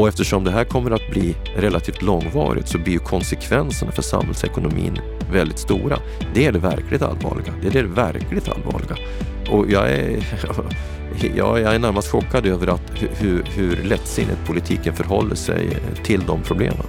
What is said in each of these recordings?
Och eftersom det här kommer att bli relativt långvarigt så blir ju konsekvenserna för samhällsekonomin väldigt stora. Det är det verkligt allvarliga. Det är det verkligt allvarliga. Och jag är, jag är närmast chockad över att hur, hur lättsinnigt politiken förhåller sig till de problemen.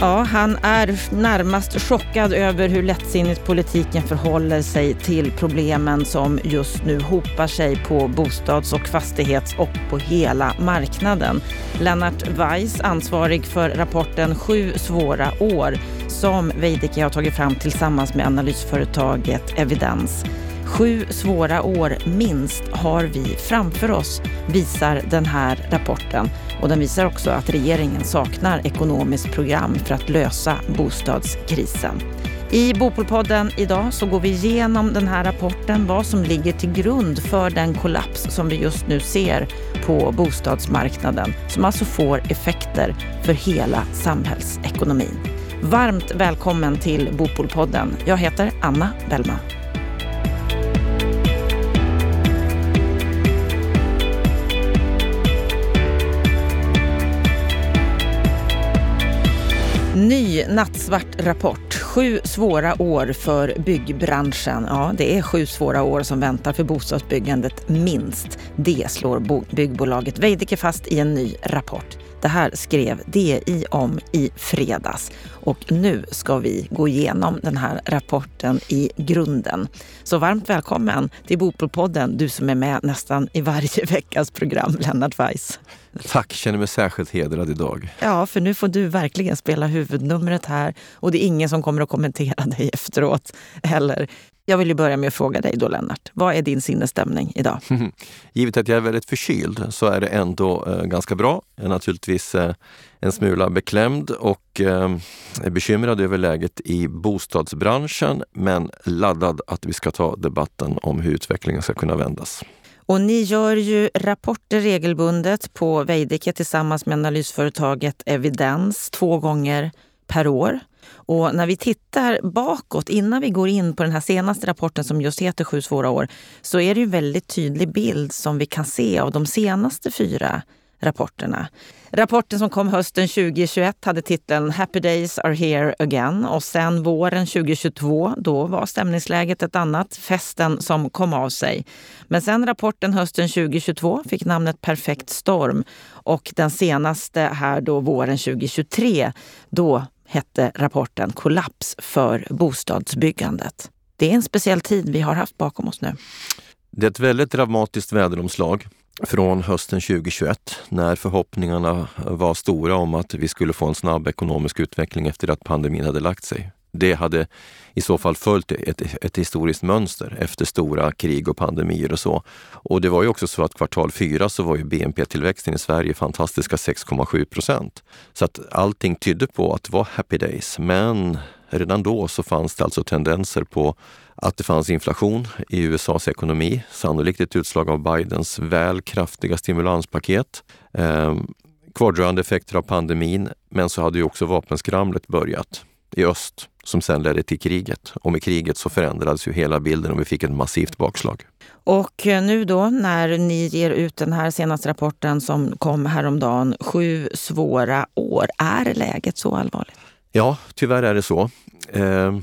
Ja, han är närmast chockad över hur lättsinnigt politiken förhåller sig till problemen som just nu hopar sig på bostads och fastighets och på hela marknaden. Lennart Weiss, ansvarig för rapporten Sju svåra år som Veidekke har tagit fram tillsammans med analysföretaget Evidens. Sju svåra år minst har vi framför oss, visar den här rapporten. Och den visar också att regeringen saknar ekonomiskt program för att lösa bostadskrisen. I Bopolpodden idag så går vi igenom den här rapporten, vad som ligger till grund för den kollaps som vi just nu ser på bostadsmarknaden, som alltså får effekter för hela samhällsekonomin. Varmt välkommen till Bopolpodden. Jag heter Anna Bellman. Ny nattsvart rapport. Sju svåra år för byggbranschen. Ja, det är sju svåra år som väntar för bostadsbyggandet minst. Det slår byggbolaget Veidekke fast i en ny rapport. Det här skrev DI om i fredags och nu ska vi gå igenom den här rapporten i grunden. Så varmt välkommen till Bopolpodden, du som är med nästan i varje veckas program, Lennart Weiss. Tack, känner mig särskilt hedrad idag. Ja, för nu får du verkligen spela huvudnumret här och det är ingen som kommer att kommentera dig efteråt heller. Jag vill ju börja med att fråga dig då Lennart, vad är din sinnesstämning idag? Givet att jag är väldigt förkyld så är det ändå eh, ganska bra. Jag är naturligtvis eh, en smula beklämd och eh, är bekymrad över läget i bostadsbranschen men laddad att vi ska ta debatten om hur utvecklingen ska kunna vändas. Och ni gör ju rapporter regelbundet på Veidekke tillsammans med analysföretaget Evidens två gånger per år. Och när vi tittar bakåt, innan vi går in på den här senaste rapporten som just heter Sju svåra år, så är det en väldigt tydlig bild som vi kan se av de senaste fyra rapporterna. Rapporten som kom hösten 2021 hade titeln Happy Days are here again och sen våren 2022, då var stämningsläget ett annat, festen som kom av sig. Men sen rapporten hösten 2022 fick namnet Perfekt storm och den senaste här då våren 2023, då hette rapporten Kollaps för bostadsbyggandet. Det är en speciell tid vi har haft bakom oss nu. Det är ett väldigt dramatiskt väderomslag från hösten 2021 när förhoppningarna var stora om att vi skulle få en snabb ekonomisk utveckling efter att pandemin hade lagt sig. Det hade i så fall följt ett, ett historiskt mönster efter stora krig och pandemier och så. Och det var ju också så att kvartal fyra så var ju BNP-tillväxten i Sverige fantastiska 6,7 procent. Så att allting tydde på att det var happy days. Men redan då så fanns det alltså tendenser på att det fanns inflation i USAs ekonomi, sannolikt ett utslag av Bidens väl kraftiga stimulanspaket. Eh, kvardröjande effekter av pandemin, men så hade ju också vapenskramlet börjat i öst som sen ledde till kriget. Och med kriget så förändrades ju hela bilden och vi fick ett massivt bakslag. Och eh, nu då när ni ger ut den här senaste rapporten som kom häromdagen, Sju svåra år. Är läget så allvarligt? Ja, tyvärr är det så. Eh,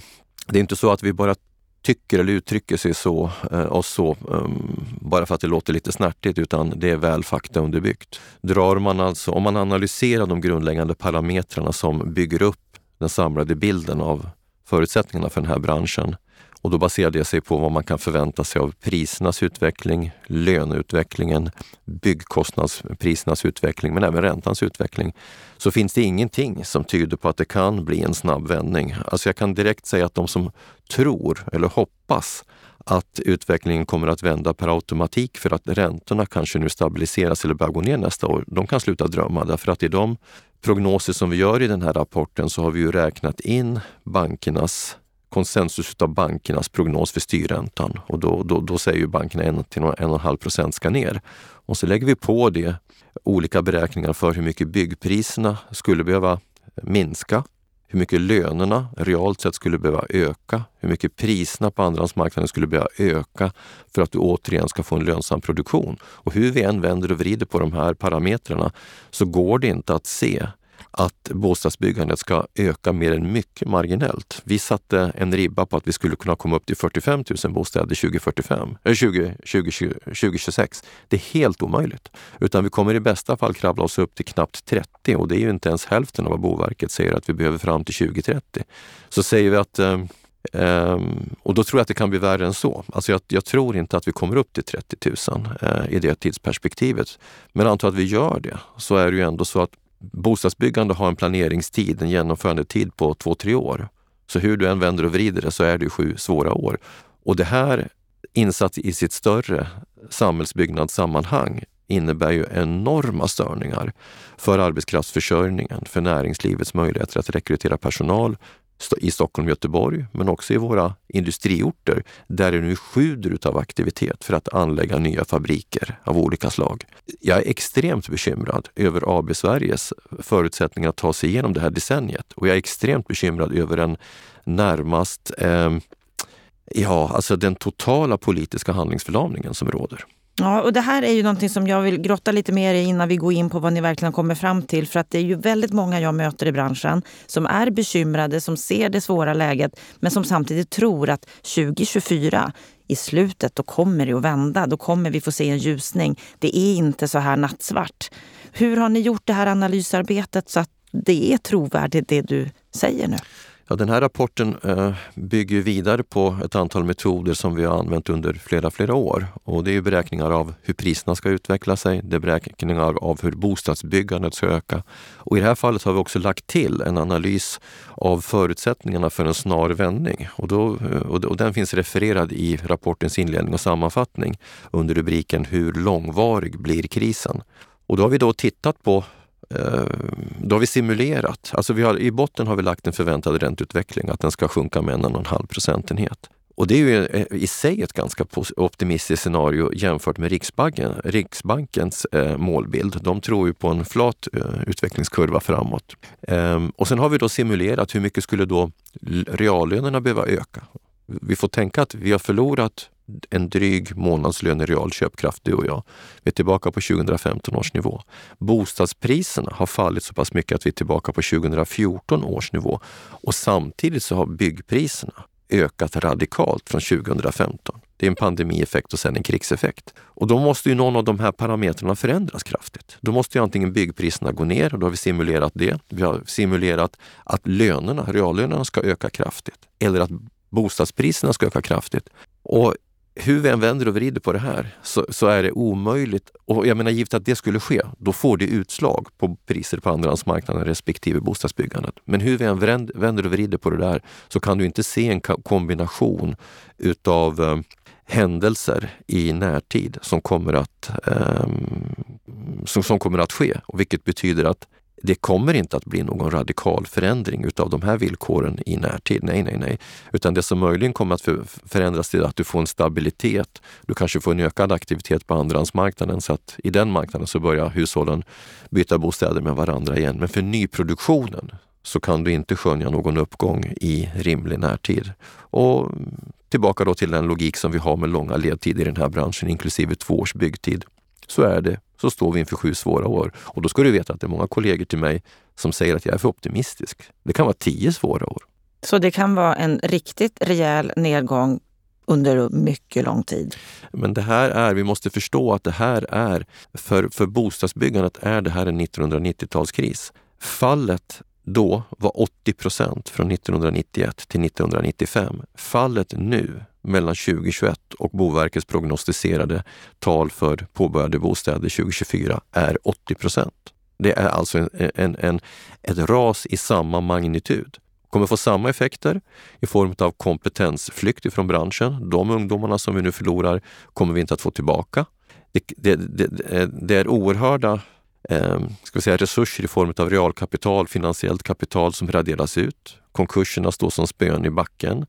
det är inte så att vi bara tycker eller uttrycker sig så, eh, oss så um, bara för att det låter lite snärtigt utan det är väl faktaunderbyggt. Drar man alltså, om man analyserar de grundläggande parametrarna som bygger upp den samlade bilden av förutsättningarna för den här branschen. Och då baserar det sig på vad man kan förvänta sig av prisernas utveckling, löneutvecklingen, byggkostnadsprisernas utveckling men även räntans utveckling. Så finns det ingenting som tyder på att det kan bli en snabb vändning. Alltså jag kan direkt säga att de som tror eller hoppas att utvecklingen kommer att vända per automatik för att räntorna kanske nu stabiliseras eller börjar gå ner nästa år. De kan sluta drömma därför att i de prognoser som vi gör i den här rapporten så har vi ju räknat in bankernas konsensus av bankernas prognos för styrräntan och då, då, då säger ju bankerna 1-1,5 procent ska ner. Och så lägger vi på det olika beräkningar för hur mycket byggpriserna skulle behöva minska hur mycket lönerna realt sett skulle behöva öka, hur mycket priserna på andrahandsmarknaden skulle behöva öka för att du återigen ska få en lönsam produktion. Och hur vi än vänder och vrider på de här parametrarna så går det inte att se att bostadsbyggandet ska öka mer än mycket marginellt. Vi satte en ribba på att vi skulle kunna komma upp till 45 000 bostäder 2045, äh, 20, 20, 2026. Det är helt omöjligt. Utan vi kommer i bästa fall kravla oss upp till knappt 30 och det är ju inte ens hälften av vad Boverket säger att vi behöver fram till 2030. Så säger vi att Um, och då tror jag att det kan bli värre än så. Alltså jag, jag tror inte att vi kommer upp till 30 000 uh, i det tidsperspektivet. Men antar att vi gör det, så är det ju ändå så att bostadsbyggande har en planeringstid, en genomförandetid på två, tre år. Så hur du än vänder och vrider det så är det sju svåra år. Och det här insatt i sitt större samhällsbyggnadssammanhang innebär ju enorma störningar för arbetskraftsförsörjningen, för näringslivets möjligheter att rekrytera personal, i Stockholm och Göteborg, men också i våra industriorter där det nu sjuder av aktivitet för att anlägga nya fabriker av olika slag. Jag är extremt bekymrad över AB Sveriges förutsättningar att ta sig igenom det här decenniet och jag är extremt bekymrad över den närmast eh, ja, alltså den totala politiska handlingsförlamningen som råder. Ja, och det här är ju någonting som jag vill grotta lite mer i innan vi går in på vad ni verkligen kommer fram till. För att det är ju väldigt många jag möter i branschen som är bekymrade, som ser det svåra läget, men som samtidigt tror att 2024 i slutet, då kommer det att vända. Då kommer vi få se en ljusning. Det är inte så här nattsvart. Hur har ni gjort det här analysarbetet så att det är trovärdigt det du säger nu? Ja, den här rapporten eh, bygger vidare på ett antal metoder som vi har använt under flera, flera år. Och det är beräkningar av hur priserna ska utveckla sig, det är beräkningar av hur bostadsbyggandet ska öka. Och i det här fallet har vi också lagt till en analys av förutsättningarna för en snar vändning. Och, då, eh, och den finns refererad i rapportens inledning och sammanfattning under rubriken Hur långvarig blir krisen? Och då har vi då tittat på Eh, då har vi simulerat. Alltså vi har, I botten har vi lagt en förväntad ränteutveckling, att den ska sjunka med en och en halv procentenhet. Och det är ju eh, i sig ett ganska optimistiskt scenario jämfört med Riksbanken, Riksbankens eh, målbild. De tror ju på en flat eh, utvecklingskurva framåt. Ehm, och sen har vi då simulerat hur mycket skulle då reallönerna behöva öka? Vi får tänka att vi har förlorat en dryg månadslön i real köpkraft, du och jag. Vi är tillbaka på 2015 års nivå. Bostadspriserna har fallit så pass mycket att vi är tillbaka på 2014 års nivå. Och samtidigt så har byggpriserna ökat radikalt från 2015. Det är en pandemieffekt och sen en krigseffekt. Och då måste ju någon av de här parametrarna förändras kraftigt. Då måste ju antingen byggpriserna gå ner och då har vi simulerat det. Vi har simulerat att lönerna, reallönerna ska öka kraftigt. Eller att bostadspriserna ska öka kraftigt. Och hur vi än vänder och vrider på det här så, så, är det omöjligt. Och jag menar givet att det skulle ske, då får det utslag på priser på andrahandsmarknaden respektive bostadsbyggandet. Men hur vi än vänder och vrider på det där så kan du inte se en kombination utav eh, händelser i närtid som kommer att, eh, som, som kommer att ske. Och vilket betyder att det kommer inte att bli någon radikal förändring utav de här villkoren i närtid. Nej, nej, nej. Utan det som möjligen kommer att förändras är att du får en stabilitet. Du kanske får en ökad aktivitet på andrahandsmarknaden så att i den marknaden så börjar hushållen byta bostäder med varandra igen. Men för nyproduktionen så kan du inte skönja någon uppgång i rimlig närtid. Och tillbaka då till den logik som vi har med långa ledtider i den här branschen, inklusive två års byggtid. Så är det så står vi inför sju svåra år. Och då ska du veta att det är många kollegor till mig som säger att jag är för optimistisk. Det kan vara tio svåra år. Så det kan vara en riktigt rejäl nedgång under mycket lång tid. Men det här är, vi måste förstå att det här är, för, för bostadsbyggandet är det här en 1990-talskris. Fallet då var 80 procent från 1991 till 1995. Fallet nu mellan 2021 och Boverkets prognostiserade tal för påbörjade bostäder 2024 är 80 procent. Det är alltså en, en, en, ett ras i samma magnitud. kommer få samma effekter i form av kompetensflykt ifrån branschen. De ungdomarna som vi nu förlorar kommer vi inte att få tillbaka. Det, det, det, det är oerhörda eh, ska vi säga, resurser i form av realkapital, finansiellt kapital som raderas ut. Konkurserna står som spön i backen.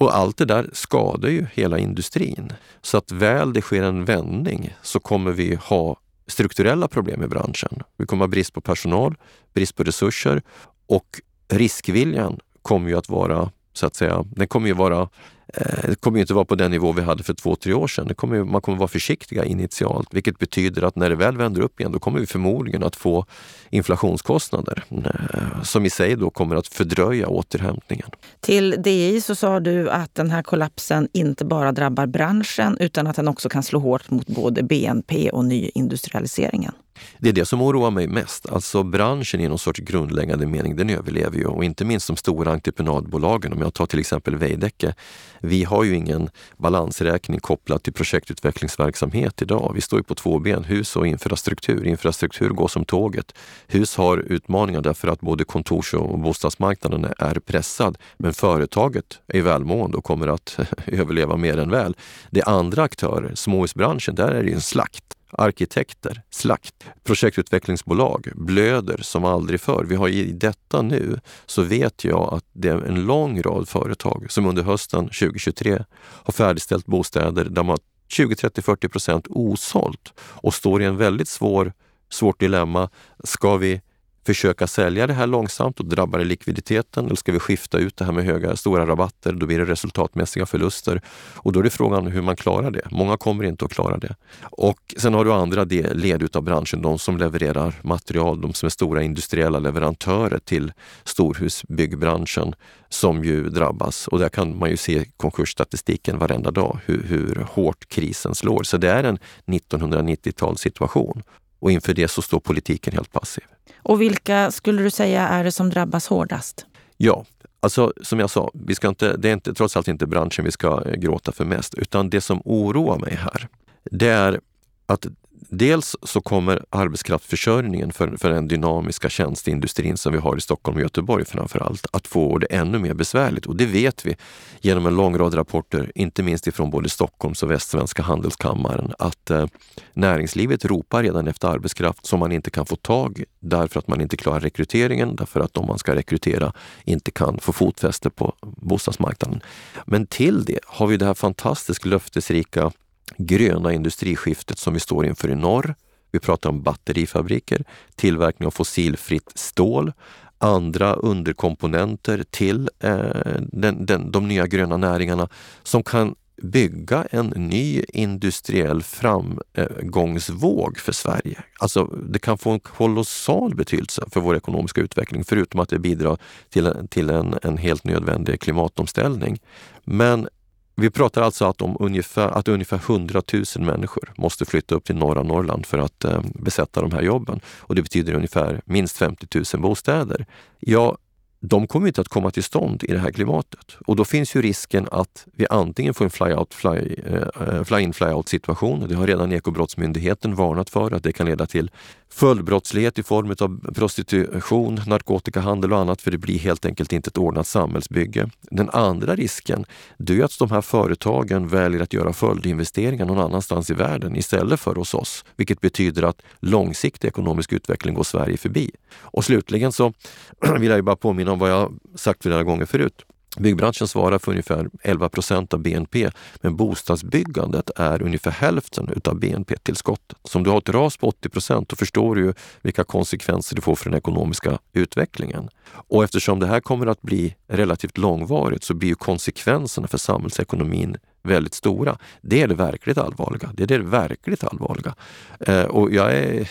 Och allt det där skadar ju hela industrin. Så att väl det sker en vändning så kommer vi ha strukturella problem i branschen. Vi kommer ha brist på personal, brist på resurser och riskviljan kommer ju att vara, så att säga, den kommer ju vara Eh, det kommer inte vara på den nivå vi hade för två, tre år sedan. Det kommer, man kommer vara försiktiga initialt, vilket betyder att när det väl vänder upp igen, då kommer vi förmodligen att få inflationskostnader eh, som i sig då kommer att fördröja återhämtningen. Till DI så sa du att den här kollapsen inte bara drabbar branschen utan att den också kan slå hårt mot både BNP och nyindustrialiseringen. Det är det som oroar mig mest. Alltså branschen i någon sorts grundläggande mening, den överlever ju och inte minst de stora entreprenadbolagen. Om jag tar till exempel Veidekke. Vi har ju ingen balansräkning kopplad till projektutvecklingsverksamhet idag. Vi står ju på två ben, hus och infrastruktur. Infrastruktur går som tåget. Hus har utmaningar därför att både kontors och bostadsmarknaden är pressad. Men företaget är välmående och kommer att överleva mer än väl. Det är andra aktörer, småhusbranschen, där är det en slakt arkitekter, slakt, projektutvecklingsbolag blöder som aldrig förr. Vi har i detta nu så vet jag att det är en lång rad företag som under hösten 2023 har färdigställt bostäder där man har 20, 30, 40 procent osålt och står i en väldigt svår, svårt dilemma. Ska vi försöka sälja det här långsamt och drabbar det likviditeten? Eller ska vi skifta ut det här med höga, stora rabatter? Då blir det resultatmässiga förluster. Och då är det frågan hur man klarar det. Många kommer inte att klara det. Och sen har du andra led av branschen, de som levererar material, de som är stora industriella leverantörer till storhusbyggbranschen som ju drabbas. Och där kan man ju se konkursstatistiken varenda dag, hur, hur hårt krisen slår. Så det är en 1990-talssituation. Och inför det så står politiken helt passiv. Och vilka skulle du säga är det som drabbas hårdast? Ja, alltså som jag sa, vi ska inte, det är inte, trots allt inte branschen vi ska gråta för mest, utan det som oroar mig här, det är att Dels så kommer arbetskraftsförsörjningen för, för den dynamiska tjänsteindustrin som vi har i Stockholm och Göteborg framför allt, att få det ännu mer besvärligt. Och det vet vi genom en lång rad rapporter, inte minst ifrån både Stockholms och Västsvenska handelskammaren, att eh, näringslivet ropar redan efter arbetskraft som man inte kan få tag därför att man inte klarar rekryteringen, därför att de man ska rekrytera inte kan få fotfäste på bostadsmarknaden. Men till det har vi det här fantastiskt löftesrika gröna industriskiftet som vi står inför i norr. Vi pratar om batterifabriker, tillverkning av fossilfritt stål, andra underkomponenter till eh, den, den, de nya gröna näringarna som kan bygga en ny industriell framgångsvåg för Sverige. Alltså det kan få en kolossal betydelse för vår ekonomiska utveckling, förutom att det bidrar till, till en, en helt nödvändig klimatomställning. Men vi pratar alltså att, om ungefär, att ungefär 100 000 människor måste flytta upp till norra Norrland för att eh, besätta de här jobben. Och det betyder ungefär minst 50 000 bostäder. Ja, de kommer inte att komma till stånd i det här klimatet. Och då finns ju risken att vi antingen får en fly-out, fly, eh, eh fly-in, fly-out situation. Det har redan Ekobrottsmyndigheten varnat för att det kan leda till följdbrottslighet i form av prostitution, narkotikahandel och annat för det blir helt enkelt inte ett ordnat samhällsbygge. Den andra risken det är att de här företagen väljer att göra följdinvesteringar någon annanstans i världen istället för hos oss, vilket betyder att långsiktig ekonomisk utveckling går Sverige förbi. Och slutligen så vill jag bara påminna om vad jag sagt flera gånger förut. Byggbranschen svarar för ungefär 11 procent av BNP, men bostadsbyggandet är ungefär hälften utav BNP-tillskottet. Så om du har ett ras på 80 procent, då förstår du ju vilka konsekvenser det får för den ekonomiska utvecklingen. Och eftersom det här kommer att bli relativt långvarigt så blir ju konsekvenserna för samhällsekonomin väldigt stora. Det är det verkligt allvarliga. Det är det verkligt allvarliga. Eh, och jag är,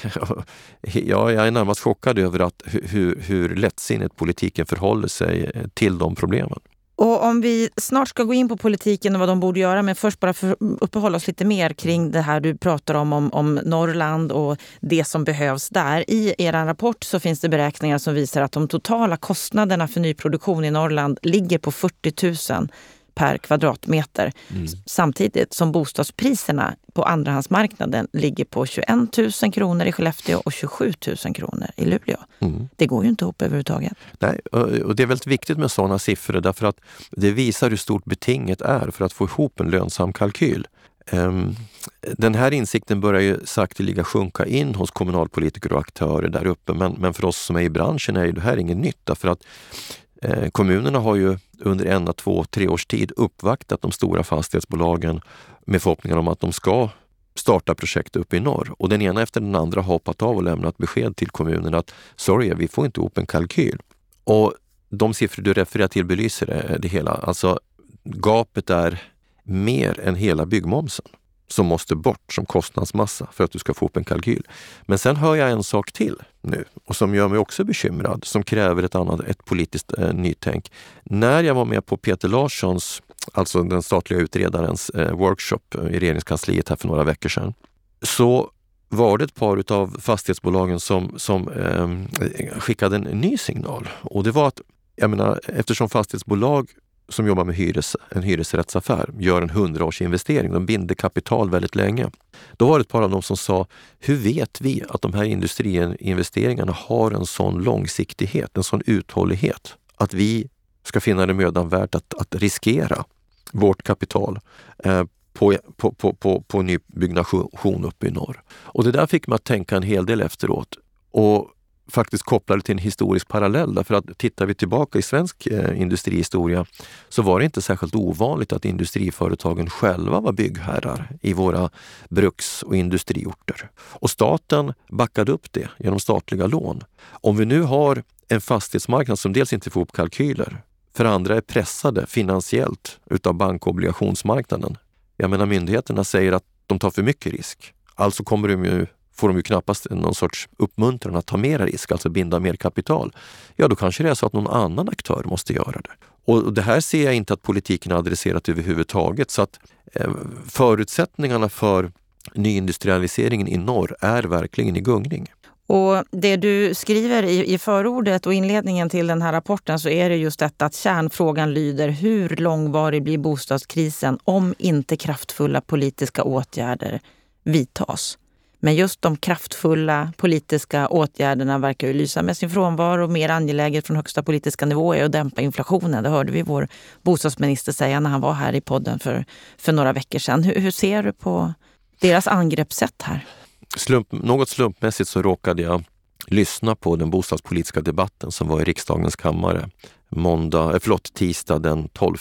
jag är närmast chockad över att hur, hur lättsinnigt politiken förhåller sig till de problemen. Och om vi snart ska gå in på politiken och vad de borde göra, men först bara för uppehålla oss lite mer kring det här du pratar om, om, om Norrland och det som behövs där. I er rapport så finns det beräkningar som visar att de totala kostnaderna för nyproduktion i Norrland ligger på 40 000 per kvadratmeter. Mm. Samtidigt som bostadspriserna på andrahandsmarknaden ligger på 21 000 kronor i Skellefteå och 27 000 kronor i Luleå. Mm. Det går ju inte ihop överhuvudtaget. Nej, och det är väldigt viktigt med sådana siffror därför att det visar hur stort betinget är för att få ihop en lönsam kalkyl. Ehm, den här insikten börjar ju sakteliga sjunka in hos kommunalpolitiker och aktörer där uppe. Men, men för oss som är i branschen är det här inget nytt. Därför att Eh, kommunerna har ju under en, två, tre års tid uppvaktat de stora fastighetsbolagen med förhoppningar om att de ska starta projekt uppe i norr. Och den ena efter den andra har hoppat av och lämnat besked till kommunen att sorry, vi får inte ihop en kalkyl. Och de siffror du refererar till belyser det, det hela. Alltså gapet är mer än hela byggmomsen som måste bort som kostnadsmassa för att du ska få upp en kalkyl. Men sen hör jag en sak till nu och som gör mig också bekymrad, som kräver ett annat, ett politiskt eh, nytänk. När jag var med på Peter Larssons, alltså den statliga utredarens eh, workshop eh, i regeringskansliet här för några veckor sedan, så var det ett par av fastighetsbolagen som, som eh, skickade en ny signal. Och det var att, jag menar, eftersom fastighetsbolag som jobbar med hyres, en hyresrättsaffär gör en hundraårsinvestering. De binder kapital väldigt länge. Då var det ett par av dem som sa, hur vet vi att de här industriinvesteringarna har en sån långsiktighet, en sån uthållighet att vi ska finna det mödan värt att, att riskera vårt kapital eh, på, på, på, på, på nybyggnation uppe i norr. Och det där fick mig att tänka en hel del efteråt. Och faktiskt kopplade till en historisk parallell. Därför att tittar vi tillbaka i svensk eh, industrihistoria så var det inte särskilt ovanligt att industriföretagen själva var byggherrar i våra bruks och industriorter. Och staten backade upp det genom statliga lån. Om vi nu har en fastighetsmarknad som dels inte får upp kalkyler, för andra är pressade finansiellt utav bankobligationsmarknaden. Jag menar myndigheterna säger att de tar för mycket risk. Alltså kommer de ju får de ju knappast någon sorts uppmuntran att ta mer risk, alltså binda mer kapital. Ja, då kanske det är så att någon annan aktör måste göra det. Och det här ser jag inte att politiken har adresserat överhuvudtaget. Så att eh, förutsättningarna för nyindustrialiseringen i norr är verkligen i gungning. Och det du skriver i, i förordet och inledningen till den här rapporten så är det just detta att kärnfrågan lyder hur långvarig blir bostadskrisen om inte kraftfulla politiska åtgärder vidtas? Men just de kraftfulla politiska åtgärderna verkar ju lysa med sin frånvaro. Mer angeläget från högsta politiska nivå är att dämpa inflationen. Det hörde vi vår bostadsminister säga när han var här i podden för, för några veckor sedan. Hur, hur ser du på deras angreppssätt här? Slump, något slumpmässigt så råkade jag lyssna på den bostadspolitiska debatten som var i riksdagens kammare måndag, eh, förlåt, tisdag den 12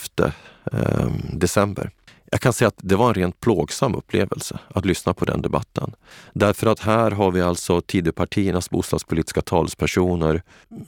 ehm, december. Jag kan säga att det var en rent plågsam upplevelse att lyssna på den debatten. Därför att här har vi alltså Tidöpartiernas bostadspolitiska talespersoner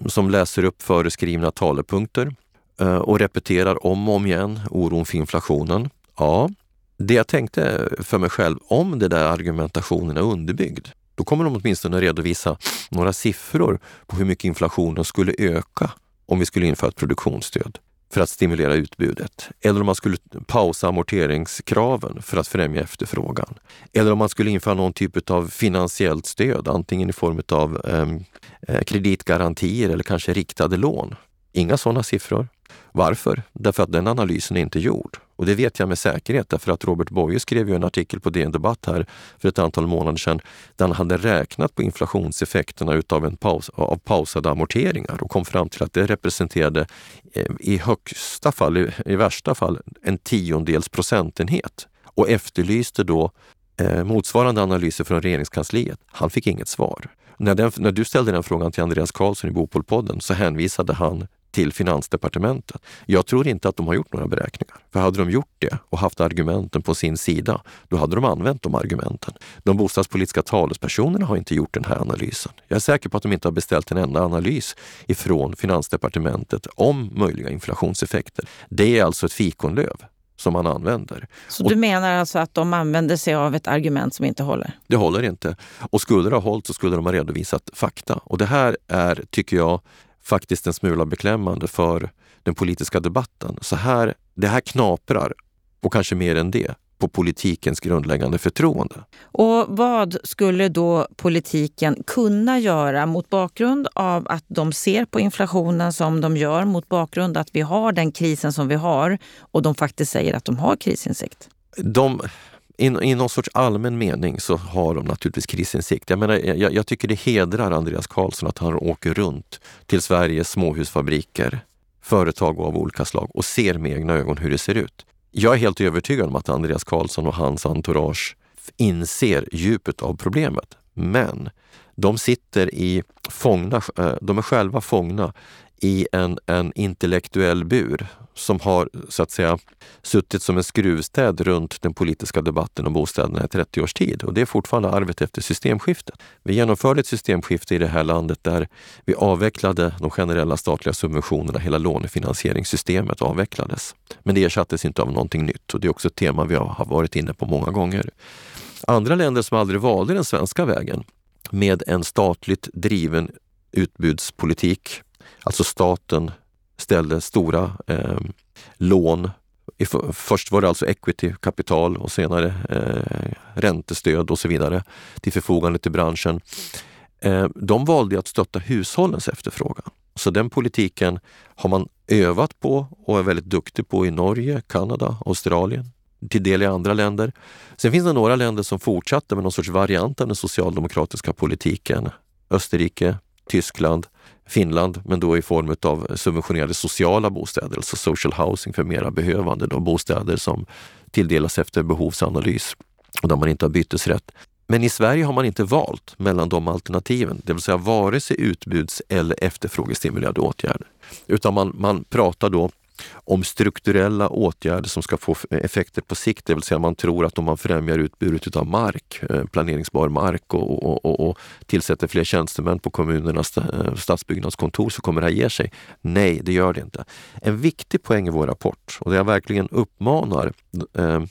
som läser upp föreskrivna talepunkter eh, och repeterar om och om igen oron för inflationen. Ja, det jag tänkte för mig själv, om den där argumentationen är underbyggd, då kommer de åtminstone redovisa några siffror på hur mycket inflationen skulle öka om vi skulle införa ett produktionsstöd för att stimulera utbudet. Eller om man skulle pausa amorteringskraven för att främja efterfrågan. Eller om man skulle införa någon typ av finansiellt stöd, antingen i form av ehm, eh, kreditgarantier eller kanske riktade lån. Inga sådana siffror. Varför? Därför att den analysen är inte gjord. Och det vet jag med säkerhet därför att Robert Boye skrev ju en artikel på DN Debatt här för ett antal månader sedan där han hade räknat på inflationseffekterna utav en paus, av pausade amorteringar och kom fram till att det representerade eh, i högsta fall, i, i värsta fall, en tiondels procentenhet och efterlyste då eh, motsvarande analyser från regeringskansliet. Han fick inget svar. När, den, när, du ställde den frågan till Andreas Karlsson i Bopolpodden så hänvisade han till Finansdepartementet. Jag tror inte att de har gjort några beräkningar. För hade de gjort det och haft argumenten på sin sida, då hade de använt de argumenten. De bostadspolitiska talespersonerna har inte gjort den här analysen. Jag är säker på att de inte har beställt en enda analys ifrån Finansdepartementet om möjliga inflationseffekter. Det är alltså ett fikonlöv som man använder. Så du menar alltså att de använder sig av ett argument som inte håller? Det håller inte. Och skulle det ha hållit så skulle de ha redovisat fakta. Och det här är, tycker jag, faktiskt en smula beklämmande för den politiska debatten. Så här, det här knaprar, och kanske mer än det, på politikens grundläggande förtroende. Och vad skulle då politiken kunna göra mot bakgrund av att de ser på inflationen som de gör, mot bakgrund att vi har den krisen som vi har och de faktiskt säger att de har krisinsikt? De, i, I någon sorts allmän mening så har de naturligtvis krisinsikt. Jag, menar, jag, jag tycker det hedrar Andreas Karlsson att han åker runt till Sveriges småhusfabriker, företag av olika slag och ser med egna ögon hur det ser ut. Jag är helt övertygad om att Andreas Karlsson och hans entourage inser djupet av problemet. Men de sitter i fångna, eh, de är själva fångna i en, en intellektuell bur som har så att säga suttit som en skruvstäd runt den politiska debatten om bostäderna i 30 års tid. Och det är fortfarande arvet efter systemskiftet. Vi genomförde ett systemskifte i det här landet där vi avvecklade de generella statliga subventionerna. Hela lånefinansieringssystemet avvecklades. Men det ersattes inte av någonting nytt och det är också ett tema vi har varit inne på många gånger. Andra länder som aldrig valde den svenska vägen med en statligt driven utbudspolitik, alltså staten ställde stora eh, lån. Först var det alltså equity-kapital och senare eh, räntestöd och så vidare till förfogande till branschen. Eh, de valde att stötta hushållens efterfrågan. Så den politiken har man övat på och är väldigt duktig på i Norge, Kanada, Australien, till del i andra länder. Sen finns det några länder som fortsatte med någon sorts variant av den socialdemokratiska politiken. Österrike, Tyskland, Finland, men då i form av subventionerade sociala bostäder, alltså social housing för mera behövande. Då, bostäder som tilldelas efter behovsanalys och där man inte har bytesrätt. Men i Sverige har man inte valt mellan de alternativen, det vill säga vare sig utbuds eller efterfrågestimulerade åtgärder. Utan man, man pratar då om strukturella åtgärder som ska få effekter på sikt, det vill säga man tror att om man främjar utbudet av mark, eh, planeringsbar mark och, och, och, och tillsätter fler tjänstemän på kommunernas eh, stadsbyggnadskontor så kommer det här ge sig. Nej, det gör det inte. En viktig poäng i vår rapport, och det jag verkligen uppmanar eh,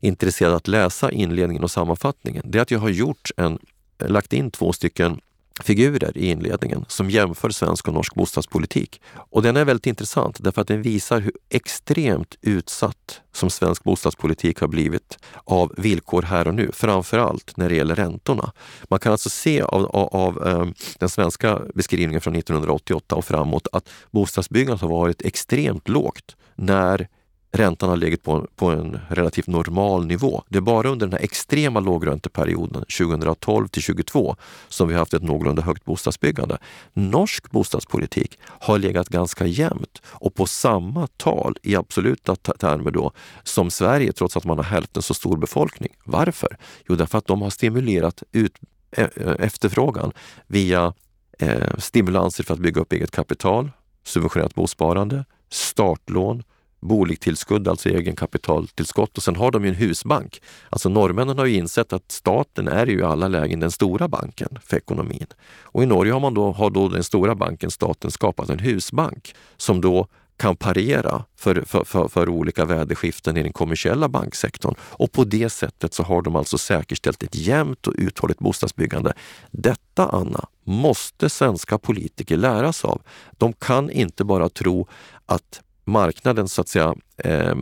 intresserade att läsa inledningen och sammanfattningen, det är att jag har gjort en, lagt in två stycken figurer i inledningen som jämför svensk och norsk bostadspolitik. Och den är väldigt intressant därför att den visar hur extremt utsatt som svensk bostadspolitik har blivit av villkor här och nu, framförallt när det gäller räntorna. Man kan alltså se av, av, av ehm, den svenska beskrivningen från 1988 och framåt att bostadsbyggandet har varit extremt lågt när räntan har legat på, på en relativt normal nivå. Det är bara under den här extrema lågränteperioden 2012 till 2022 som vi har haft ett någorlunda högt bostadsbyggande. Norsk bostadspolitik har legat ganska jämnt och på samma tal i absoluta termer då som Sverige trots att man har hälften så stor befolkning. Varför? Jo, därför att de har stimulerat ut e, e, efterfrågan via eh, stimulanser för att bygga upp eget kapital, subventionerat bosparande, startlån, boligtillskudd, alltså egenkapitaltillskott och sen har de ju en husbank. Alltså norrmännen har ju insett att staten är ju i alla lägen den stora banken för ekonomin. Och i Norge har man då, har då den stora banken, staten, skapat en husbank som då kan parera för, för, för, för, olika väderskiften i den kommersiella banksektorn. Och på det sättet så har de alltså säkerställt ett jämnt och uthålligt bostadsbyggande. Detta, Anna, måste svenska politiker lära sig av. De kan inte bara tro att marknadens, så att säga, eh,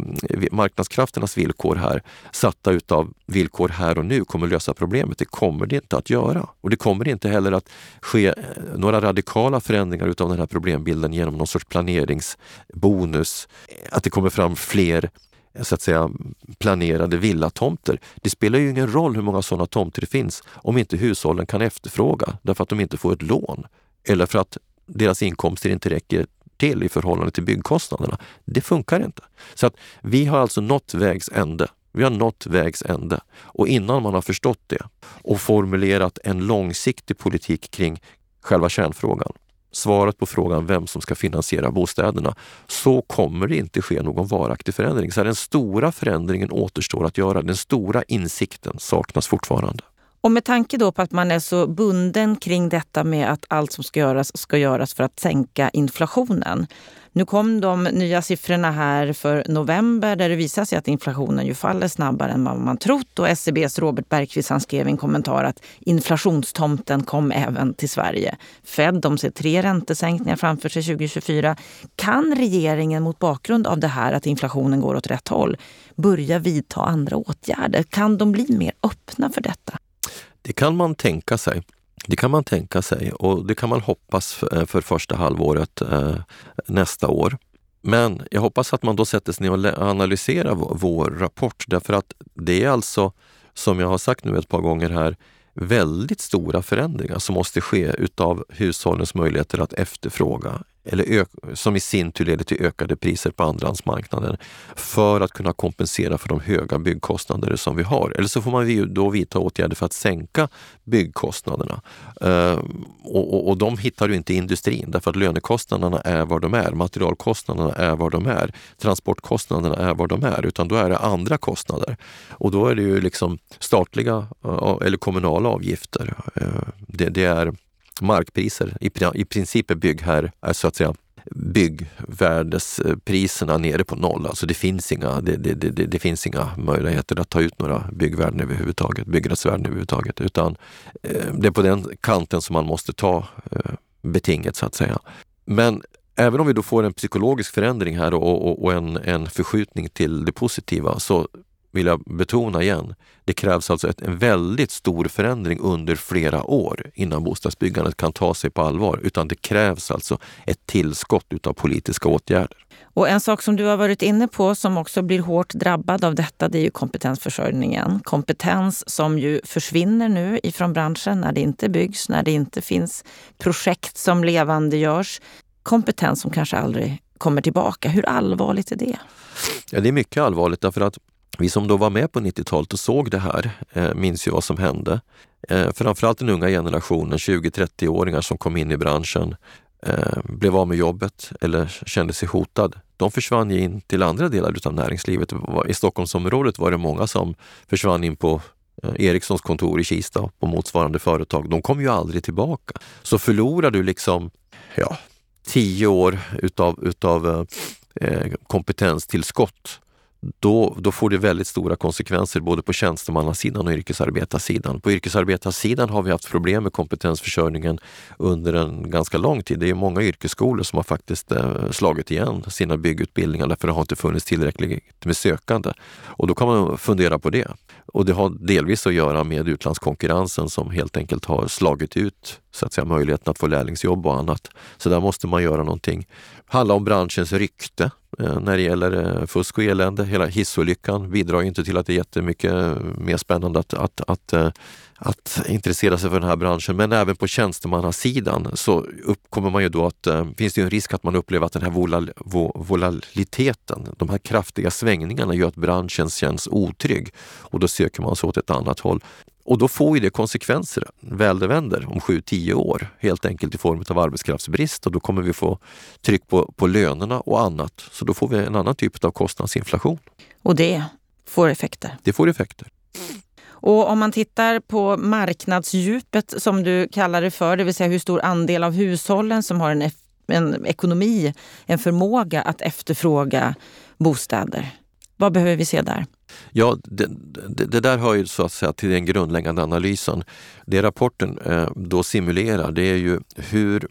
marknadskrafternas villkor här, satta utav villkor här och nu, kommer lösa problemet. Det kommer det inte att göra. Och det kommer inte heller att ske eh, några radikala förändringar utav den här problembilden genom någon sorts planeringsbonus. Eh, att det kommer fram fler eh, så att säga planerade villatomter. Det spelar ju ingen roll hur många sådana tomter det finns om inte hushållen kan efterfråga därför att de inte får ett lån eller för att deras inkomster inte räcker till i förhållande till byggkostnaderna. Det funkar inte. Så att vi har alltså nått vägs ände. Vi har nått vägs ände. Och innan man har förstått det och formulerat en långsiktig politik kring själva kärnfrågan, svaret på frågan vem som ska finansiera bostäderna, så kommer det inte ske någon varaktig förändring. Så den stora förändringen återstår att göra. Den stora insikten saknas fortfarande. Och med tanke då på att man är så bunden kring detta med att allt som ska göras ska göras för att sänka inflationen. Nu kom de nya siffrorna här för november där det visar sig att inflationen ju faller snabbare än vad man trott. Och SCBs Robert Bergqvist han skrev i en kommentar att inflationstomten kom även till Sverige. Fed de ser tre räntesänkningar framför sig 2024. Kan regeringen mot bakgrund av det här att inflationen går åt rätt håll börja vidta andra åtgärder? Kan de bli mer öppna för detta? Det kan man tänka sig. Det kan man tänka sig och det kan man hoppas för, eh, för första halvåret eh, nästa år. Men jag hoppas att man då sätter sig ner och analyserar vår rapport därför att det är alltså, som jag har sagt nu ett par gånger här, väldigt stora förändringar som måste ske utav hushållens möjligheter att efterfråga eller som i sin tur leder till ökade priser på andrahandsmarknaden för att kunna kompensera för de höga byggkostnader som vi har. Eller så får man då vidta åtgärder för att sänka byggkostnaderna. Eh, och, och, och, de hittar du inte i industrin därför att lönekostnaderna är vad de är, materialkostnaderna är vad de är, transportkostnaderna är vad de är, utan då är det andra kostnader. Och då är det ju liksom statliga eh, eller kommunala avgifter. Eh, det, det är markpriser. I, i princip är byggherr är eh, så att säga byggvärdespriserna nere på noll. Alltså det finns, inga, det, det, det, det, finns inga möjligheter att ta ut några byggvärden överhuvudtaget, byggrättsvärden överhuvudtaget. Utan eh, det är på den kanten som man måste ta eh, betinget så att säga. Men även om vi då får en psykologisk förändring här och, och, och en, en förskjutning till det positiva så vill jag betona igen, det krävs alltså ett, en väldigt stor förändring under flera år innan bostadsbyggandet kan ta sig på allvar. Utan det krävs alltså ett tillskott utav politiska åtgärder. Och en sak som du har varit inne på som också blir hårt drabbad av detta, det är ju kompetensförsörjningen. Kompetens som ju försvinner nu ifrån branschen när det inte byggs, när det inte finns projekt som levandegörs. Kompetens som kanske aldrig kommer tillbaka. Hur allvarligt är det? Ja, det är mycket allvarligt därför att vi som då var med på 90-talet och såg det här eh, minns ju vad som hände. Eh, framförallt den unga generationen, 20-30-åringar som kom in i branschen, eh, blev av med jobbet eller kände sig hotad. De försvann in till andra delar av näringslivet. I Stockholmsområdet var det många som försvann in på eh, Ericssons kontor i Kista på motsvarande företag. De kom ju aldrig tillbaka. Så förlorar du liksom ja, tio år utav, utav eh, eh kompetenstillskott då, då får det väldigt stora konsekvenser både på tjänstemannasidan och yrkesarbetarsidan. På yrkesarbetarsidan har vi haft problem med kompetensförsörjningen under en ganska lång tid. Det är många yrkesskolor som har faktiskt eh, slagit igen sina byggutbildningar därför det har inte funnits tillräckligt med sökande. Och då kan man fundera på det. Och det har delvis att göra med utlandskonkurrensen som helt enkelt har slagit ut så att säga, möjligheten att få lärlingsjobb och annat. Så där måste man göra någonting handla handlar om branschens rykte eh, när det gäller eh, fusk och elände. Hela hissolyckan bidrar inte till att det är jättemycket eh, mer spännande att, att, att, att intressera sig för den här branschen. Men även på tjänstemannasidan så uppkommer man ju då att finns det en risk att man upplever att den här volal, volatiliteten, de här kraftiga svängningarna gör att branschen känns otrygg och då söker man sig åt ett annat håll. Och då får ju det konsekvenser väl det vänder om 7-10 år, helt enkelt i form av arbetskraftsbrist och då kommer vi få tryck på, på lönerna och annat. Så då får vi en annan typ av kostnadsinflation. Och det får effekter? Det får effekter. Och om man tittar på marknadsdjupet som du kallar det för, det vill säga hur stor andel av hushållen som har en, en ekonomi, en förmåga att efterfråga bostäder. Vad behöver vi se där? Ja, det, det, det, där hör ju så att säga till den grundläggande analysen. Det rapporten eh, då simulerar det är ju hur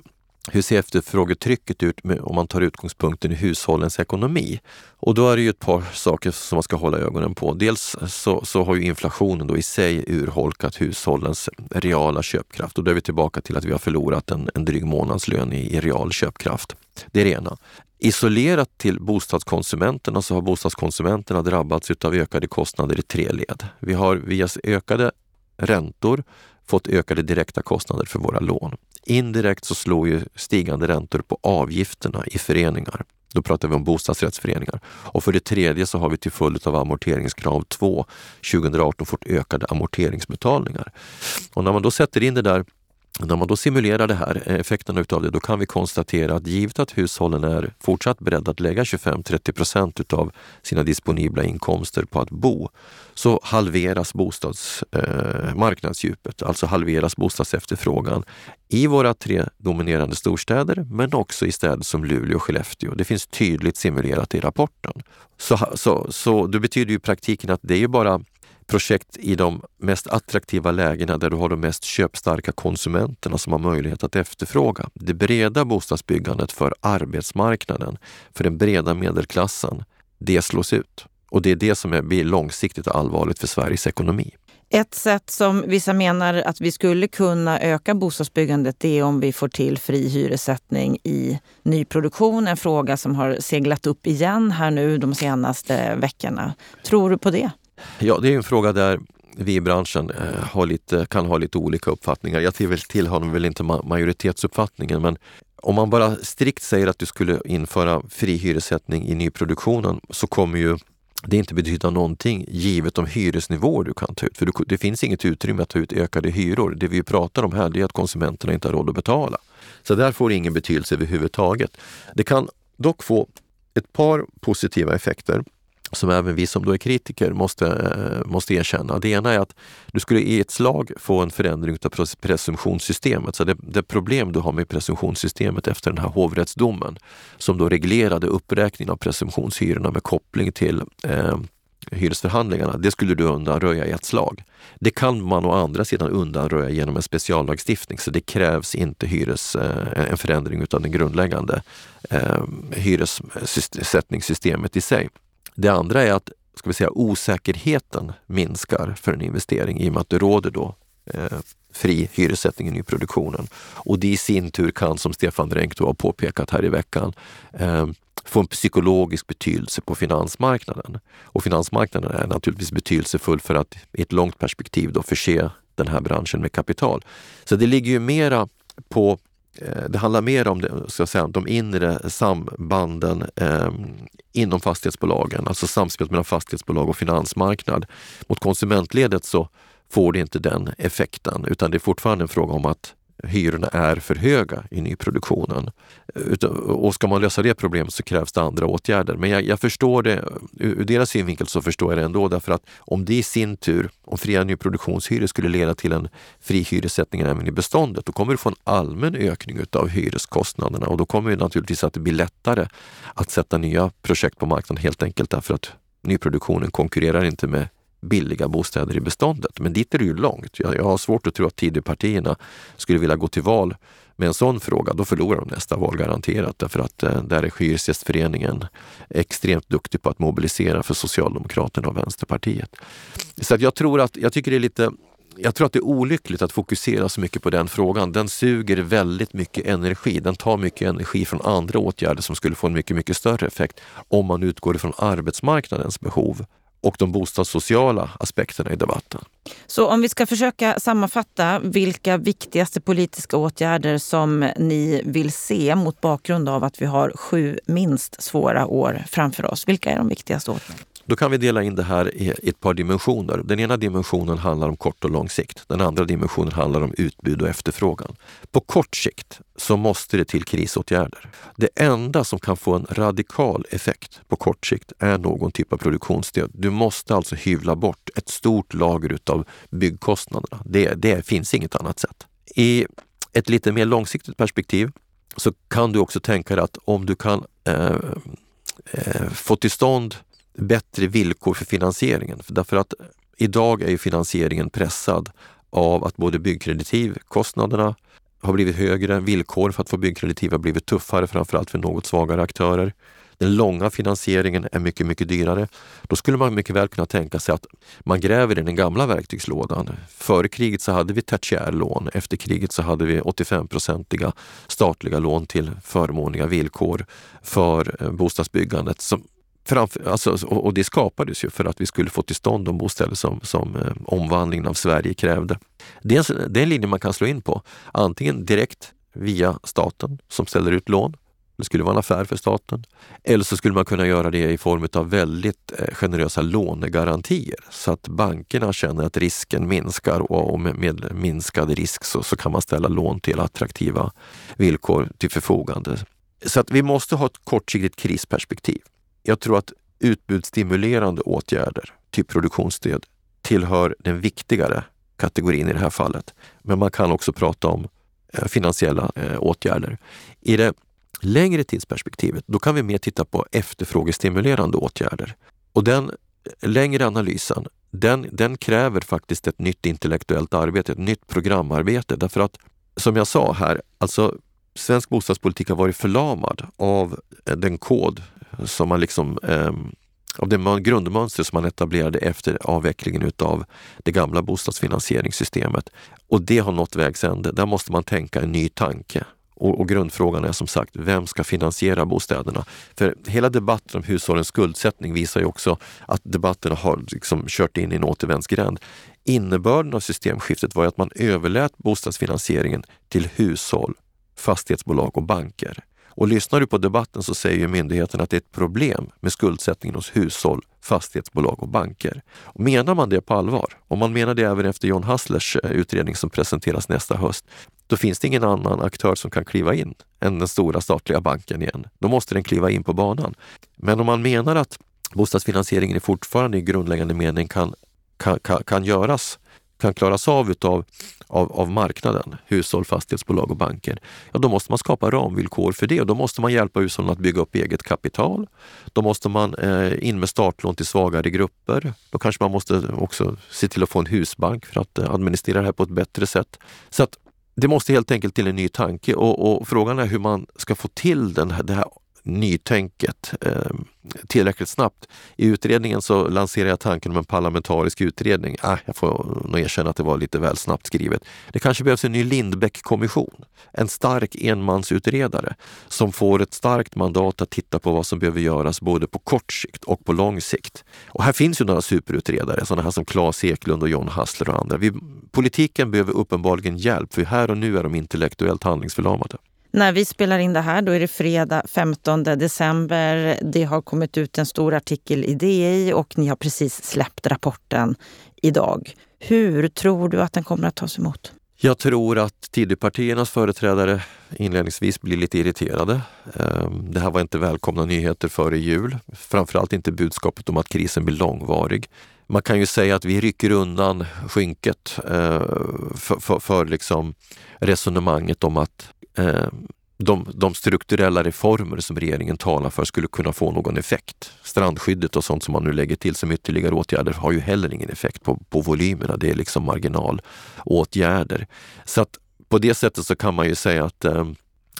hur ser efterfrågetrycket ut med, om man tar utgångspunkten i hushållens ekonomi? Och då är det ju ett par saker som man ska hålla ögonen på. Dels så, så har ju inflationen då i sig urholkat hushållens reala köpkraft och då är vi tillbaka till att vi har förlorat en, en dryg månadslön i, i real köpkraft. Det är det ena. Isolerat till bostadskonsumenterna så har bostadskonsumenterna drabbats av ökade kostnader i tre led. Vi har via ökade räntor fått ökade direkta kostnader för våra lån. Indirekt så slår ju stigande räntor på avgifterna i föreningar. Då pratar vi om bostadsrättsföreningar. Och för det tredje så har vi till följd av amorteringskrav 2 2018 fått ökade amorteringsbetalningar. Och när man då sätter in det där när man då simulerar det här, eh, effekterna utav det, då kan vi konstatera att givet att hushållen är fortsatt beredda att lägga 25-30 procent utav sina disponibla inkomster på att bo, så halveras bostadsmarknadsdjupet, eh, alltså halveras bostadsefterfrågan i våra tre dominerande storstäder, men också i städer som Luleå och Skellefteå. Det finns tydligt simulerat i rapporten. Så, så, så det betyder ju i praktiken att det är ju bara projekt i de mest attraktiva lägena där du har de mest köpstarka konsumenterna som har möjlighet att efterfråga. Det breda bostadsbyggandet för arbetsmarknaden, för den breda medelklassen, det slås ut. Och det är det som är, blir långsiktigt allvarligt för Sveriges ekonomi. Ett sätt som vissa menar att vi skulle kunna öka bostadsbyggandet det är om vi får till fri hyressättning i nyproduktion. En fråga som har seglat upp igen här nu de senaste veckorna. Tror du på det? Ja, det är en fråga där vi i branschen eh, har lite, kan ha lite olika uppfattningar. Jag tillhör väl inte majoritetsuppfattningen men om man bara strikt säger att du skulle införa fri hyressättning i nyproduktionen så kommer ju det inte betyda någonting givet de hyresnivåer du kan ta ut. För det finns inget utrymme att ta ut ökade hyror. Det vi pratar om här är att konsumenterna inte har råd att betala. Så där får det ingen betydelse överhuvudtaget. Det kan dock få ett par positiva effekter som även vi som då är kritiker måste, eh, måste erkänna. Det ena är att du skulle i ett slag få en förändring av presumtionssystemet. Så det, det problem du har med presumtionssystemet efter den här hovrättsdomen som då reglerade uppräkningen av presumtionshyrorna med koppling till eh, hyresförhandlingarna, det skulle du undanröja i ett slag. Det kan man å andra sidan undanröja genom en speciallagstiftning så det krävs inte hyres, eh, en förändring av det grundläggande eh, hyressättningssystemet i sig. Det andra är att ska vi säga, osäkerheten minskar för en investering i och med att det råder då eh, fri hyressättning i nyproduktionen. Och det i sin tur kan, som Stefan Drenk har påpekat här i veckan, eh, få en psykologisk betydelse på finansmarknaden. Och finansmarknaden är naturligtvis betydelsefull för att i ett långt perspektiv då förse den här branschen med kapital. Så det ligger ju mera på Eh, det handlar mer om det, ska säga, de inre sambanden eh, inom fastighetsbolagen, alltså samspelet mellan fastighetsbolag och finansmarknad. Mot konsumentledet så får det inte den effekten utan det är fortfarande en fråga om att hyrorna är för höga i nyproduktionen. Och ska man lösa det problemet så krävs det andra åtgärder. Men jag, jag, förstår det, ur deras synvinkel så förstår jag det ändå därför att om det i sin tur, om fria nyproduktionshyror skulle leda till en fri hyressättning även i beståndet, då kommer du få en allmän ökning utav hyreskostnaderna och då kommer det naturligtvis att det blir lättare att sätta nya projekt på marknaden helt enkelt därför att nyproduktionen konkurrerar inte med billiga bostäder i beståndet. Men dit är det ju långt. Jag, jag har svårt att tro att Tidöpartierna skulle vilja gå till val med en sån fråga. Då förlorar de nästa val garanterat därför att eh, där är Hyresgästföreningen extremt duktig på att mobilisera för Socialdemokraterna och Vänsterpartiet. Så att jag tror att, jag tycker det är lite jag tror att det är olyckligt att fokusera så mycket på den frågan. Den suger väldigt mycket energi. Den tar mycket energi från andra åtgärder som skulle få en mycket, mycket större effekt om man utgår ifrån arbetsmarknadens behov och de bostadssociala aspekterna i debatten. Så om vi ska försöka sammanfatta vilka viktigaste politiska åtgärder som ni vill se mot bakgrund av att vi har sju minst svåra år framför oss. Vilka är de viktigaste åtgärderna? Då kan vi dela in det här i ett par dimensioner. Den ena dimensionen handlar om kort och lång sikt. Den andra dimensionen handlar om utbud och efterfrågan. På kort sikt så måste det till krisåtgärder. Det enda som kan få en radikal effekt på kort sikt är någon typ av produktionsstöd. Du måste alltså hyvla bort ett stort lager utav byggkostnaderna. Det, det finns inget annat sätt. I ett lite mer långsiktigt perspektiv så kan du också tänka dig att om du kan eh, eh, få till stånd bättre villkor för finansieringen. Därför att idag är ju finansieringen pressad av att både byggkreditivkostnaderna har blivit högre, villkor för att få byggkreditiv har blivit tuffare, framförallt för något svagare aktörer. Den långa finansieringen är mycket, mycket dyrare. Då skulle man mycket väl kunna tänka sig att man gräver i den gamla verktygslådan. Före kriget så hade vi tertiärlån. Efter kriget så hade vi 85-procentiga statliga lån till förmånliga villkor för eh, bostadsbyggandet som Framför, alltså, och det skapades ju för att vi skulle få till stånd de bostäder som, som eh, omvandlingen av Sverige krävde. Det är, en, det är en linje man kan slå in på, antingen direkt via staten som ställer ut lån. Det skulle vara en affär för staten. Eller så skulle man kunna göra det i form av väldigt eh, generösa lånegarantier så att bankerna känner att risken minskar och med, med minskad risk så, så kan man ställa lån till attraktiva villkor till förfogande. Så att vi måste ha ett kortsiktigt krisperspektiv jag tror att utbudsstimulerande åtgärder, typ produktionsstöd, tillhör den viktigare kategorin i det här fallet. Men man kan också prata om eh, finansiella eh, åtgärder. I det längre tidsperspektivet, då kan vi mer titta på efterfrågestimulerande åtgärder. Och den längre analysen, den, den kräver faktiskt ett nytt intellektuellt arbete, ett nytt programarbete. Därför att, som jag sa här, alltså svensk bostadspolitik har varit förlamad av eh, den kod som man liksom eh, av det grundmönster som man etablerade efter avvecklingen utav det gamla bostadsfinansieringssystemet. Och det har nått vägs ände. Där måste man tänka en ny tanke. Och, och, grundfrågan är som sagt, vem ska finansiera bostäderna? För hela debatten om hushållens skuldsättning visar ju också att debatten har liksom kört in i en återvändsgränd. Innebörden av systemskiftet var att man överlät bostadsfinansieringen till hushåll, fastighetsbolag och banker. Och lyssnar du på debatten så säger myndigheten att det är ett problem med skuldsättningen hos hushåll, fastighetsbolag och banker. Och menar man det på allvar, om man menar det även efter John Hasslers eh, utredning som presenteras nästa höst, då finns det ingen annan aktör som kan kliva in än den stora statliga banken igen. Då måste den kliva in på banan. Men om man menar att bostadsfinansieringen fortfarande i grundläggande mening kan, kan, kan, kan göras kan klaras av utav av, av marknaden, hushåll, fastighetsbolag och banker, ja då måste man skapa ramvillkor för det och då måste man hjälpa hushållen att bygga upp eget kapital. Då måste man eh, in med startlån till svagare grupper. Då kanske man måste också se till att få en husbank för att eh, administrera det här på ett bättre sätt. Så att det måste helt enkelt till en ny tanke och, och frågan är hur man ska få till den här, det här nytänket eh, tillräckligt snabbt. I utredningen så lanserade jag tanken om en parlamentarisk utredning. Ah, jag får nog erkänna att det var lite väl snabbt skrivet. Det kanske behövs en ny Lindbäck-kommission. En stark enmansutredare som får ett starkt mandat att titta på vad som behöver göras både på kort sikt och på lång sikt. Och här finns ju några superutredare, sådana här som Claes Eklund och John Hassler och andra. Vi, politiken behöver uppenbarligen hjälp, för här och nu är de intellektuellt handlingsförlamade. När vi spelar in det här då är det fredag 15 december. Det har kommit ut en stor artikel i DI och ni har precis släppt rapporten idag. Hur tror du att den kommer att tas emot? Jag tror att Tidöpartiernas företrädare inledningsvis blir lite irriterade. Ehm, det här var inte välkomna nyheter före jul. Framförallt inte budskapet om att krisen blir långvarig. Man kan ju säga att vi rycker undan skynket eh, för, för, för liksom resonemanget om att Eh, de, de, strukturella reformer som regeringen talar för skulle kunna få någon effekt. Strandskyddet och sånt som man nu lägger till som ytterligare åtgärder har ju heller ingen effekt på, på volymerna. Det är liksom marginalåtgärder. Så att på det sättet så kan man ju säga att eh,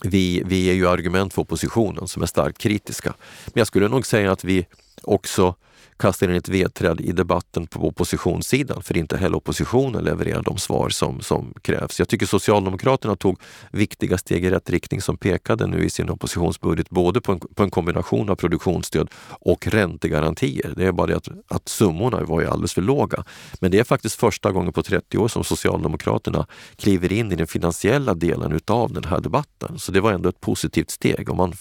vi, vi är ju argument för oppositionen som är starkt kritiska. Men jag skulle nog säga att vi också kastar in ett vedträd i debatten på oppositionssidan, för inte heller oppositionen levererar de svar som, som krävs. Jag tycker Socialdemokraterna tog viktiga steg i rätt riktning som pekade nu i sin oppositionsbudget, både på en, på en kombination av produktionsstöd och räntegarantier. Det är bara det att, att summorna var ju alldeles för låga. Men det är faktiskt första gången på 30 år som Socialdemokraterna kliver in i den finansiella delen utav den här debatten. Så det var ändå ett positivt steg. Och man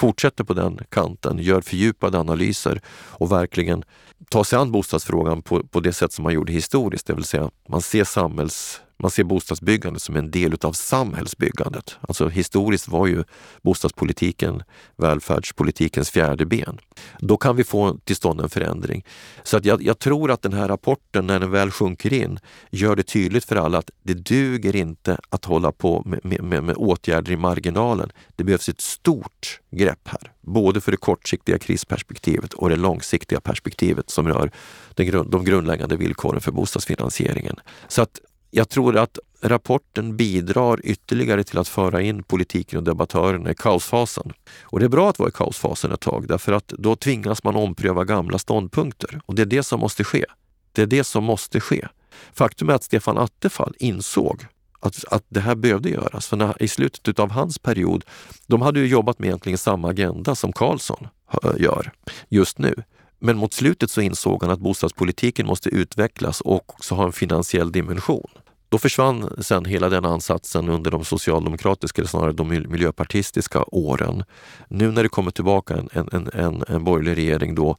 fortsätter på den kanten, gör fördjupade analyser och verkligen tar sig an bostadsfrågan på, på det sätt som man gjorde historiskt, det vill säga man ser samhälls man ser bostadsbyggandet som en del utav samhällsbyggandet. Alltså historiskt var ju bostadspolitiken välfärdspolitikens fjärde ben. Då kan vi få till stånd en förändring. Så att jag, jag tror att den här rapporten, när den väl sjunker in, gör det tydligt för alla att det duger inte att hålla på med, med, med åtgärder i marginalen. Det behövs ett stort grepp här, både för det kortsiktiga krisperspektivet och det långsiktiga perspektivet som rör den, de grundläggande villkoren för bostadsfinansieringen. Så att jag tror att rapporten bidrar ytterligare till att föra in politiken och debattörerna i kaosfasen. Och det är bra att vara i kaosfasen ett tag därför att då tvingas man ompröva gamla ståndpunkter och det är det som måste ske. Det är det som måste ske. Faktum är att Stefan Attefall insåg att, att det här behövde göras. För när, i slutet av hans period, de hade ju jobbat med egentligen samma agenda som Karlsson eh, gör just nu. Men mot slutet så insåg han att bostadspolitiken måste utvecklas och också ha en finansiell dimension. Då försvann sen hela den ansatsen under de socialdemokratiska, eller snarare de miljöpartistiska åren. Nu när det kommer tillbaka en, en, en, en borgerlig regering då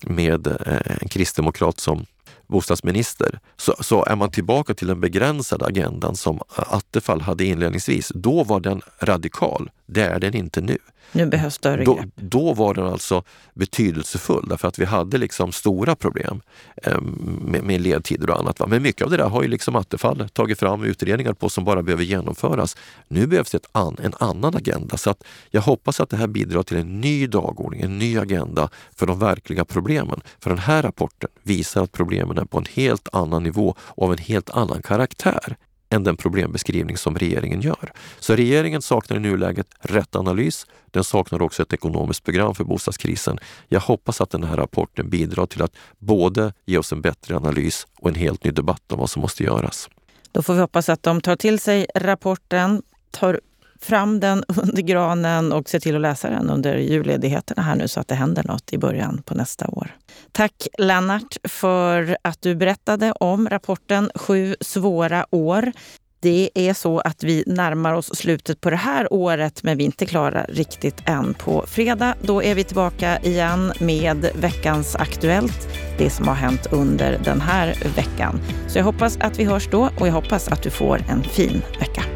med eh, en kristdemokrat som bostadsminister så, så är man tillbaka till den begränsade agendan som Attefall hade inledningsvis. Då var den radikal, det är den inte nu. Nu behövs större då, då var den alltså betydelsefull därför att vi hade liksom stora problem eh, med, med ledtider och annat. Va? Men mycket av det där har ju liksom Attefall tagit fram utredningar på som bara behöver genomföras. Nu behövs det an, en annan agenda så att jag hoppas att det här bidrar till en ny dagordning, en ny agenda för de verkliga problemen. För den här rapporten visar att problemen är på en helt annan nivå och av en helt annan karaktär än den problembeskrivning som regeringen gör. Så regeringen saknar i nuläget rätt analys. Den saknar också ett ekonomiskt program för bostadskrisen. Jag hoppas att den här rapporten bidrar till att både ge oss en bättre analys och en helt ny debatt om vad som måste göras. Då får vi hoppas att de tar till sig rapporten, tar fram den under granen och se till att läsa den under julledigheterna här nu så att det händer något i början på nästa år. Tack Lennart för att du berättade om rapporten Sju svåra år. Det är så att vi närmar oss slutet på det här året men vi är inte klara riktigt än. På fredag då är vi tillbaka igen med veckans Aktuellt. Det som har hänt under den här veckan. Så jag hoppas att vi hörs då och jag hoppas att du får en fin vecka.